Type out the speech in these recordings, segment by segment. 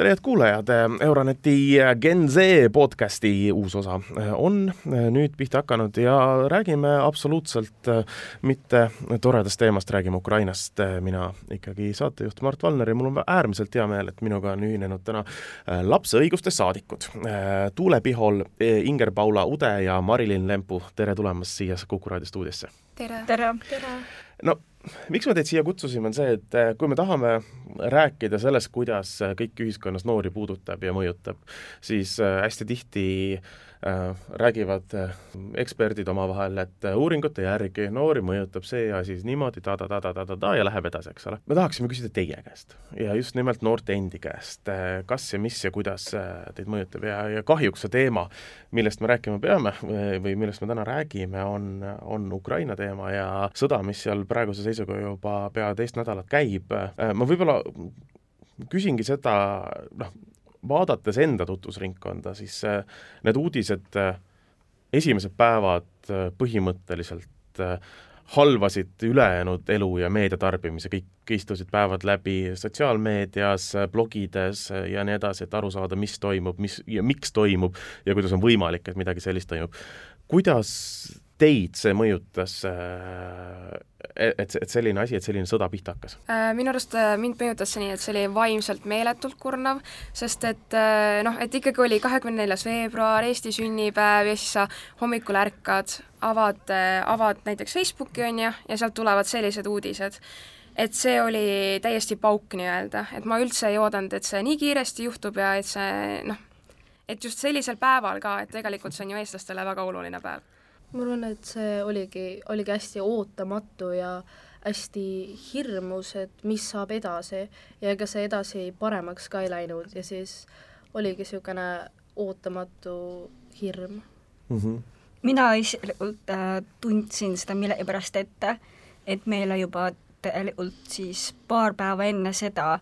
tere, head kuulajad, Euroneti Gen Z podcasti uus osa on nüüd pihta hakanud ja räägime absoluutselt mitte toredast teemast, räägime Ukrainast. mina ikkagi saatejuht Mart Valner ja mul on äärmiselt hea meel, et minuga on ühinenud täna lapse õiguste saadikud. Tuule Pihol, Inger-Paula Ude ja Marilyn Lempu, tere tulemast siia Kuku raadio stuudiosse! tere! tere, tere.! no miks me teid siia kutsusime, on see, et kui me tahame rääkida sellest, kuidas kõik ühiskonnas noori puudutab ja mõjutab, siis hästi tihti äh, räägivad äh, eksperdid omavahel, et äh, uuringute järgi noori mõjutab see ja siis niimoodi ta-ta-ta-ta-ta-ta ja läheb edasi, eks ole. me tahaksime küsida teie käest ja just nimelt noorte endi käest, äh, kas ja mis ja kuidas äh, teid mõjutab ja, ja kahjuks see teema, millest me rääkima peame või millest me täna räägime, on, on Ukraina teema ja sõda, mis seal praeguse seisuga juba pea teist nädalat käib. ma võib-olla küsingi seda, noh, vaadates enda tutvusringkonda, siis äh, need uudised, äh, esimesed päevad äh, põhimõtteliselt halvasid ülejäänud elu ja meediatarbimise, kõik istusid päevad läbi sotsiaalmeedias, blogides ja nii edasi, et aru saada, mis toimub, mis ja miks toimub ja kuidas on võimalik, et midagi sellist toimub. kuidas teid see mõjutas, äh, et, et selline asi, et selline sõda pihta hakkas? Äh, minu arust äh, mind mõjutas see nii, et see oli vaimselt meeletult kurnav, sest et noh, et ikkagi oli kahekümne neljas veebruar, Eesti sünnipäev ja siis sa hommikul ärkad, avad, avad näiteks Facebooki, on ju, ja sealt tulevad sellised uudised et see oli täiesti pauk nii-öelda, et ma üldse ei oodanud, et see nii kiiresti juhtub ja et see noh, et just sellisel päeval ka, et tegelikult see on ju eestlastele väga oluline päev ma arvan, et see oligi, oligi hästi ootamatu ja hästi hirmus, et mis saab edasi ja ega see edasi paremaks ka ei läinud ja siis oligi niisugune ootamatu hirm mm. -hmm. mina isiklikult äh, tundsin seda millegipärast ette, et meile juba tegelikult siis paar päeva enne seda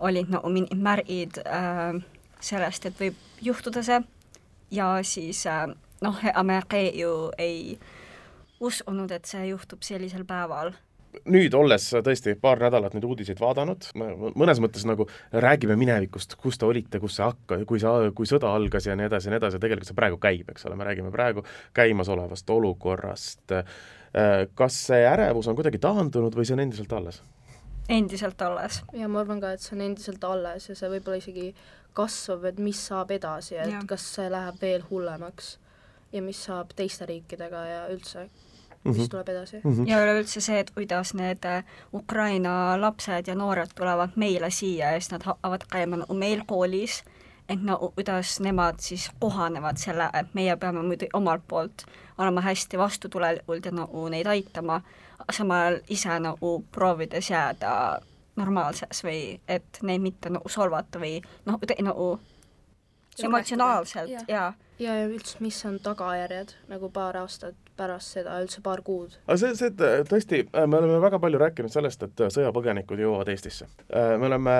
olid nagu mingid märgid äh, sellest, et võib juhtuda see ja siis äh, noh, Ameerika ju ei uskunud, et see juhtub sellisel päeval nüüd olles tõesti paar nädalat neid uudiseid vaadanud, mõnes mõttes nagu räägime minevikust, kus te olite, kus see hakkas, kui see, kui sõda algas ja nii edasi ja nii edasi, tegelikult see praegu käib, eks ole, me räägime praegu käimasolevast olukorrast. kas see ärevus on kuidagi taandunud või see on endiselt alles? endiselt alles. ja ma arvan ka, et see on endiselt alles ja see võib-olla isegi kasvab, et mis saab edasi, et ja. kas see läheb veel hullemaks ja mis saab teiste riikidega ja üldse, mis mm -hmm. tuleb edasi mm. -hmm. ja üleüldse see, et kuidas need äh, Ukraina lapsed ja noored tulevad meile siia ja siis nad hakkavad käima nagu meil koolis, et no kuidas nemad siis kohanevad selle, et meie peame muidu omalt poolt olema hästi vastutulelikud ja nagu neid aitama, samal ise nagu proovides jääda normaalses või et neid mitte nagu solvata või noh, nagu emotsionaalselt ja, ja ja, ja üldse, mis on tagajärjed nagu paar aastat pärast seda, üldse paar kuud? aga see, see tõesti, äh, me oleme väga palju rääkinud sellest, et äh, sõjapõgenikud jõuavad Eestisse. Äh, me oleme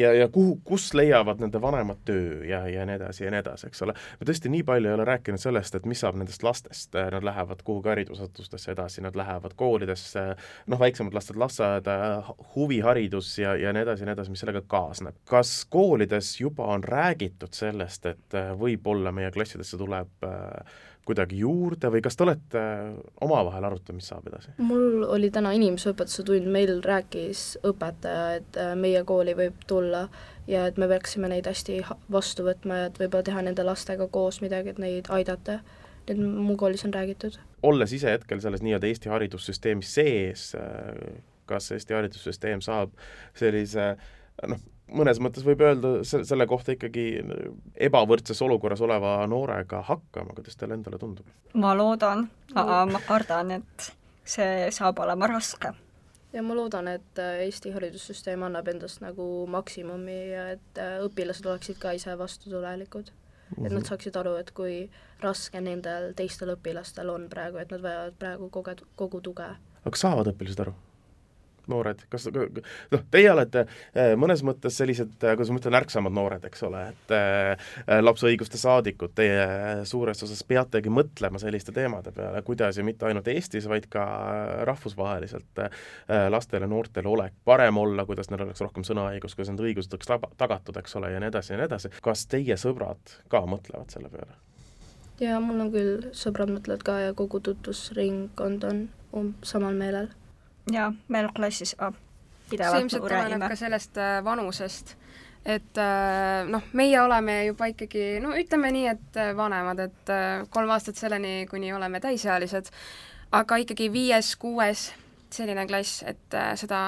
ja, ja kuhu, kus leiavad nende vanemad töö ja, ja nii edasi ja nii edasi, eks ole. me tõesti nii palju ei ole rääkinud sellest, et mis saab nendest lastest, nad lähevad kuhugi haridusasutustesse edasi, nad lähevad koolidesse, noh, väiksemad lasted lasteaeda, huviharidus ja, ja nii edasi ja nii edasi, mis sellega kaasneb. kas koolides juba on räägitud sellest, et võib-olla meie klassid klassidesse tuleb äh, kuidagi juurde või kas te olete äh, omavahel arutanud, mis saab edasi? mul oli täna inimeseõpetuse tund, meil rääkis õpetaja, et äh, meie kooli võib tulla ja et me peaksime neid hästi vastu võtma ja et võib-olla teha nende lastega koos midagi, et neid aidata. et mu koolis on räägitud. olles ise hetkel selles nii-öelda Eesti haridussüsteemis sees, kas Eesti haridussüsteem saab sellise noh, mõnes mõttes võib öelda selle kohta ikkagi ebavõrdses olukorras oleva noorega hakkama, kuidas teile endale tundub? ma loodan, aga ma kardan, et see saab olema raske. ja ma loodan, et äh, Eesti haridussüsteem annab endast nagu maksimumi ja et äh, õpilased oleksid ka ise vastutulelikud. et nad mhm. saaksid aru, et kui raske nendel teistel õpilastel on praegu, et nad vajavad praegu koge-, kogu tuge. aga kas saavad õpilased aru? Noored, kas noh, teie olete äh, mõnes mõttes sellised, äh, kuidas ma ütlen, ärksamad noored, eks ole, et äh, lapse õiguste saadikud, teie suures osas peategi mõtlema selliste teemade peale, kuidas ja mitte ainult Eestis, vaid ka rahvusvaheliselt lastele, noortele olek parem olla, kuidas neil oleks rohkem sõnaõigust, kuidas nende õigused oleks tagatud, eks ole, ja nii edasi ja nii edasi. kas teie sõbrad ka mõtlevad selle peale? jaa, mul on küll, sõbrad mõtlevad ka ja kogu tutvusringkond on um, samal meelel. Jaa, meil klassis ah, pidevalt see ilmselt tuleneb ka sellest äh, vanusest, et äh, noh, meie oleme juba ikkagi, no ütleme nii, et äh, vanemad, et kolm aastat selleni, kuni oleme täisealised, aga ikkagi viies-kuues selline klass, et seda,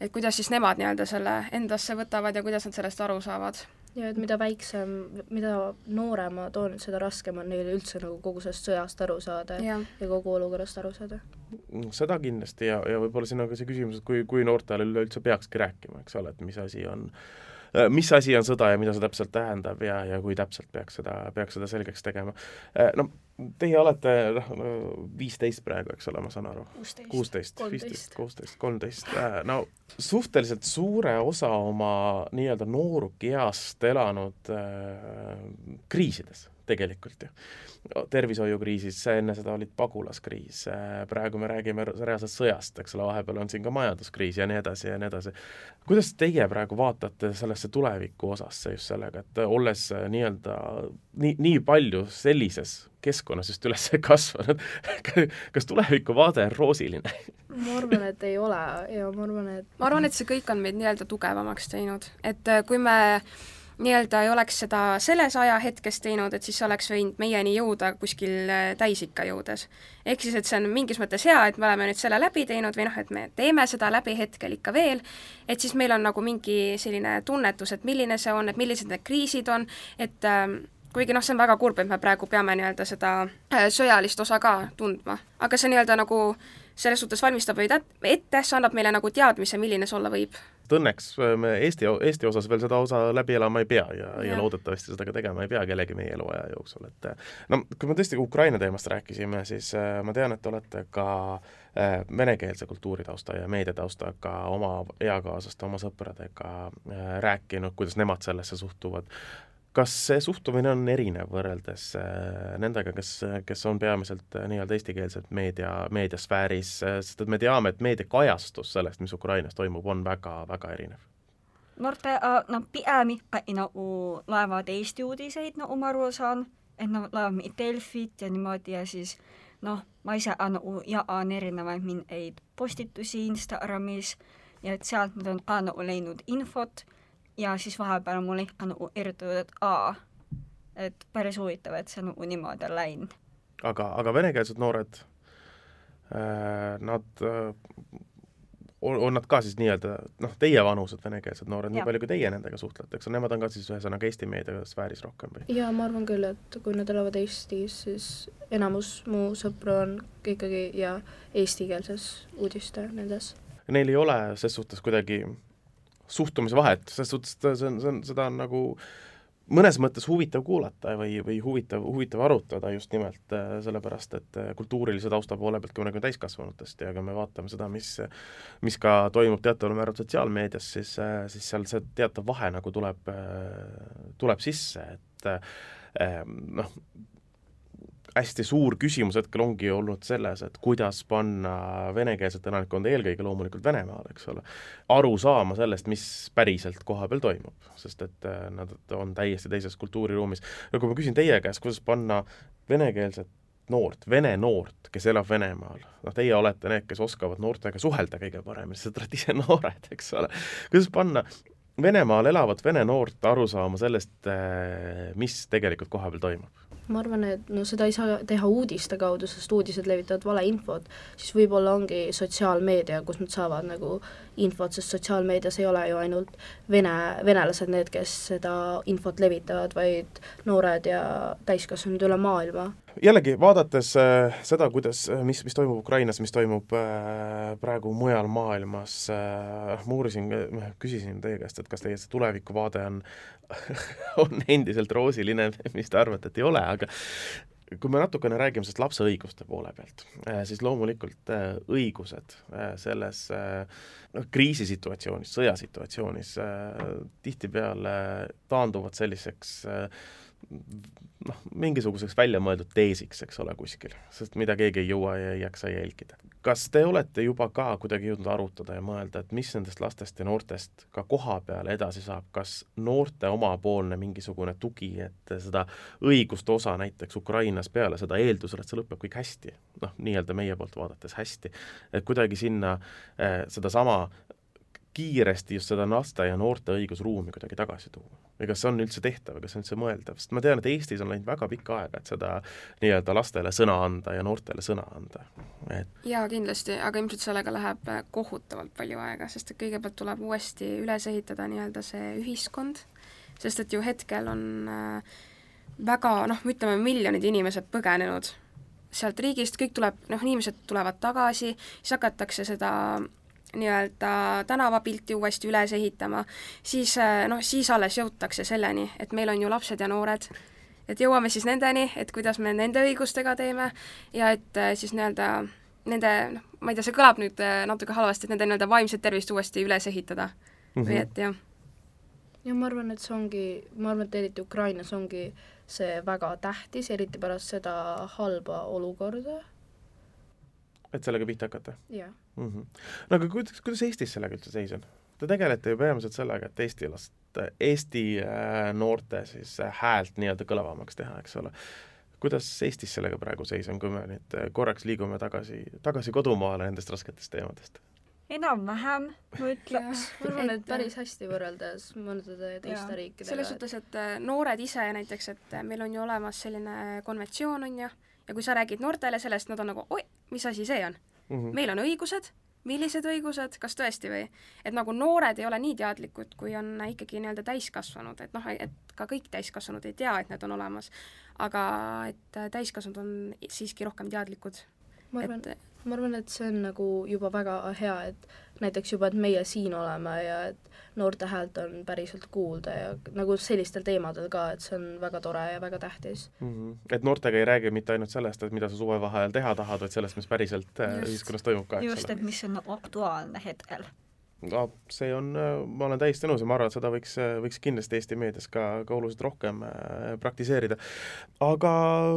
et kuidas siis nemad nii-öelda selle endasse võtavad ja kuidas nad sellest aru saavad ja et mida väiksem, mida nooremad on, seda raskem on neil üldse nagu kogu sellest sõjast aru saada ja, ja kogu olukorrast aru saada. seda kindlasti ja, ja võib-olla siin on ka see küsimus, et kui, kui noortele üleüldse peakski rääkima, eks ole, et mis asi on äh, mis asi on sõda ja mida see täpselt tähendab ja, ja kui täpselt peaks seda, peaks seda selgeks tegema. Äh, no teie olete noh, viisteist praegu, eks ole, ma saan aru? kuusteist, viisteist, kuusteist, kolmteist, äh, no suhteliselt suure osa oma nii-öelda noorukieast elanud äh, kriisides tegelikult ju tervishoiukriisis, enne seda olid pagulaskriis, praegu me räägime reaalselt sõjast, eks ole, vahepeal on siin ka majanduskriis ja nii edasi ja nii edasi. kuidas teie praegu vaatate sellesse tuleviku osasse just sellega, et olles nii-öelda nii, nii palju sellises keskkonnas just üles kasvanud kas tulevikuvaade on roosiline? ma arvan, et ei ole ja ma arvan, et ma arvan, et see kõik on meid nii-öelda tugevamaks teinud, et kui me nii-öelda ei oleks seda selles ajahetkes teinud, et siis oleks võinud meieni jõuda kuskil äh, täisikka jõudes. ehk siis, et see on mingis mõttes hea, et me oleme nüüd selle läbi teinud või noh, et me teeme seda läbi hetkel ikka veel, et siis meil on nagu mingi selline tunnetus, et milline see on, et millised need kriisid on, et äh, kuigi noh, see on väga kurb, et me praegu peame nii-öelda seda äh, sõjalist osa ka tundma, aga see nii-öelda nagu selles suhtes valmistab meid ette, see annab meile nagu teadmise, milline see olla võib et õnneks äh, me Eesti, Eesti osas veel seda osa läbi elama ei pea ja, ja., ja loodetavasti seda ka tegema ei pea kellegi meie eluaja jooksul, et äh, no kui me tõesti Ukraina teemast rääkisime, siis äh, ma tean, et te olete ka venekeelse kultuuritausta ja meediataustaga oma eakaaslaste, oma sõpradega rääkinud, kuidas nemad sellesse suhtuvad kas see suhtumine on erinev võrreldes äh, nendega, kes, kes on peamiselt äh, nii-öelda eestikeelsed meedia, meediasfääris, äh, sest et me teame, et meedia kajastus sellest, mis Ukrainas toimub, on väga-väga erinev? noorte no pigem ikkagi nagu loevad Eesti uudiseid, nagu ma aru saan, et nad loevad Delfit ja niimoodi ja siis noh, ma ise nagu jagan erinevaid mingeid postitusi Instagramis ja et sealt nad on ka nagu leidnud infot ja siis vahepeal on mul ikka nagu erutatud, et aa, et päris huvitav, et see nagu niimoodi on läinud. aga, aga venekeelsed noored äh,, nad äh, on, on nad ka siis nii-öelda noh, teievanused venekeelsed noored, nii palju kui teie nendega suhtlete, eks nemad on ka siis ühesõnaga Eesti meediasfääris rohkem või? jaa, ma arvan küll, et kui nad elavad Eestis, siis enamus mu sõpru on ikkagi ja eestikeelses uudiste nendes. Neil ei ole ses suhtes kuidagi suhtumise vahet, selles suhtes, et see on, see on, seda on nagu mõnes mõttes huvitav kuulata või, või huvitav, huvitav arutada just nimelt äh, sellepärast, et äh, kultuurilise tausta poole pealt, kui me räägime täiskasvanutest ja kui me vaatame seda, mis mis ka toimub teataval määral sotsiaalmeedias, siis, äh, siis seal see teatav vahe nagu tuleb, tuleb sisse, et noh, hästi suur küsimus hetkel ongi olnud selles, et kuidas panna venekeelset elanikkonda, eelkõige loomulikult Venemaal, eks ole, aru saama sellest, mis päriselt kohapeal toimub, sest et äh, nad on täiesti teises kultuuriruumis. no kui ma küsin teie käest, kuidas panna venekeelset noort, vene noort, kes elab Venemaal, noh, teie olete need, kes oskavad noortega suhelda kõige paremini, sest te olete ise noored, eks ole, kuidas panna Venemaal elavat vene noort aru saama sellest, äh, mis tegelikult kohapeal toimub? Ma arvan, et no seda ei saa teha uudiste kaudu, sest uudised levitavad valeinfot, siis võib-olla ongi sotsiaalmeedia, kus nad saavad nagu infot, sest sotsiaalmeedias ei ole ju ainult vene, venelased need, kes seda infot levitavad, vaid noored ja täiskasvanud üle maailma. Jällegi, vaadates äh, seda, kuidas, äh, mis, mis toimub Ukrainas, mis toimub äh, praegu mujal maailmas äh,, ma uurisin, küsisin teie käest, et kas teie see tulevikuvaade on on endiselt roosiline, mis te arvate, et ei ole, aga kui me natukene räägime sellest lapse õiguste poole pealt, siis loomulikult õigused selles noh, kriisisituatsioonis, sõjasituatsioonis tihtipeale taanduvad selliseks noh, mingisuguseks väljamõeldud teesiks, eks ole, kuskil, sest mida keegi ei jõua ja ei jaksa jälgida. kas te olete juba ka kuidagi jõudnud arutada ja mõelda, et mis nendest lastest ja noortest ka koha peal edasi saab, kas noorte omapoolne mingisugune tugi, et seda õiguste osa näiteks Ukrainas peale seda eeldusel, et see lõpeb kõik hästi, noh, nii-öelda meie poolt vaadates hästi, et kuidagi sinna eh, sedasama kiiresti just seda laste ja noorte õigusruumi kuidagi tagasi tuua? või kas see on üldse tehtav või kas see on üldse mõeldav, sest ma tean, et Eestis on läinud väga pikka aega, et seda nii-öelda lastele sõna anda ja noortele sõna anda, et jaa, kindlasti, aga ilmselt sellega läheb kohutavalt palju aega, sest et kõigepealt tuleb uuesti üles ehitada nii-öelda see ühiskond, sest et ju hetkel on äh, väga noh, ütleme miljonid inimesed põgenenud sealt riigist, kõik tuleb, noh, inimesed tulevad tagasi, siis hakatakse seda nii-öelda tänavapilti uuesti üles ehitama, siis äh, noh, siis alles jõutakse selleni, et meil on ju lapsed ja noored, et jõuame siis nendeni, et kuidas me nende õigustega teeme ja et äh, siis nii-öelda nende, noh, ma ei tea, see kõlab nüüd äh, natuke halvasti, et nende nii-öelda vaimset tervist uuesti üles ehitada mm. -hmm. või et jah. ja ma arvan, et see ongi, ma arvan, et eriti Ukrainas ongi see väga tähtis, eriti pärast seda halba olukorda et sellega pihta hakata? jah mm. -hmm. no aga kuidas, kuidas Eestis sellega üldse seis on? Te tegelete ju peamiselt sellega, et eesti last, Eesti äh, noorte siis äh, häält nii-öelda kõlavamaks teha, eks ole. kuidas Eestis sellega praegu seis on, kui me nüüd äh, korraks liigume tagasi, tagasi kodumaale nendest rasketest teemadest? enam-vähem, ma ütleks. ma arvan, et päris hästi võrreldes mõndade teiste riikidega. selles suhtes, et noored ise näiteks, et meil on ju olemas selline konventsioon, on ju, ja kui sa räägid noortele sellest, nad on nagu oi, mis asi see on mm? -hmm. meil on õigused, millised õigused, kas tõesti või? et nagu noored ei ole nii teadlikud, kui on ikkagi nii-öelda täiskasvanud, et noh, et ka kõik täiskasvanud ei tea, et need on olemas, aga et täiskasvanud on siiski rohkem teadlikud. ma arvan et..., ma arvan, et see on nagu juba väga hea, et näiteks juba, et meie siin oleme ja et noorte häält on päriselt kuulda ja nagu sellistel teemadel ka, et see on väga tore ja väga tähtis mm. -hmm. et noortega ei räägi mitte ainult sellest, et mida sa suvevaheajal teha tahad, vaid sellest, mis päriselt äh, just, ühiskonnas toimub ka, eks ole. just, et mis on aktuaalne hetkel no see on, ma olen täiesti nõus ja ma arvan, et seda võiks, võiks kindlasti Eesti meedias ka, ka oluliselt rohkem äh, praktiseerida. aga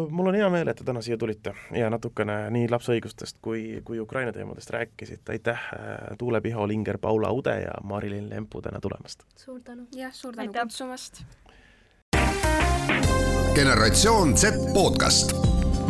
mul on hea meel, et te täna siia tulite ja natukene nii lapse õigustest kui, kui Ukraina teemadest rääkisite, aitäh, äh, Tuule Piho, Linger, Paula Ude ja Mari-Linn Lempu täna tulemast! suur tänu! jah, suur tänu kutsumast! generatsioon Z podcast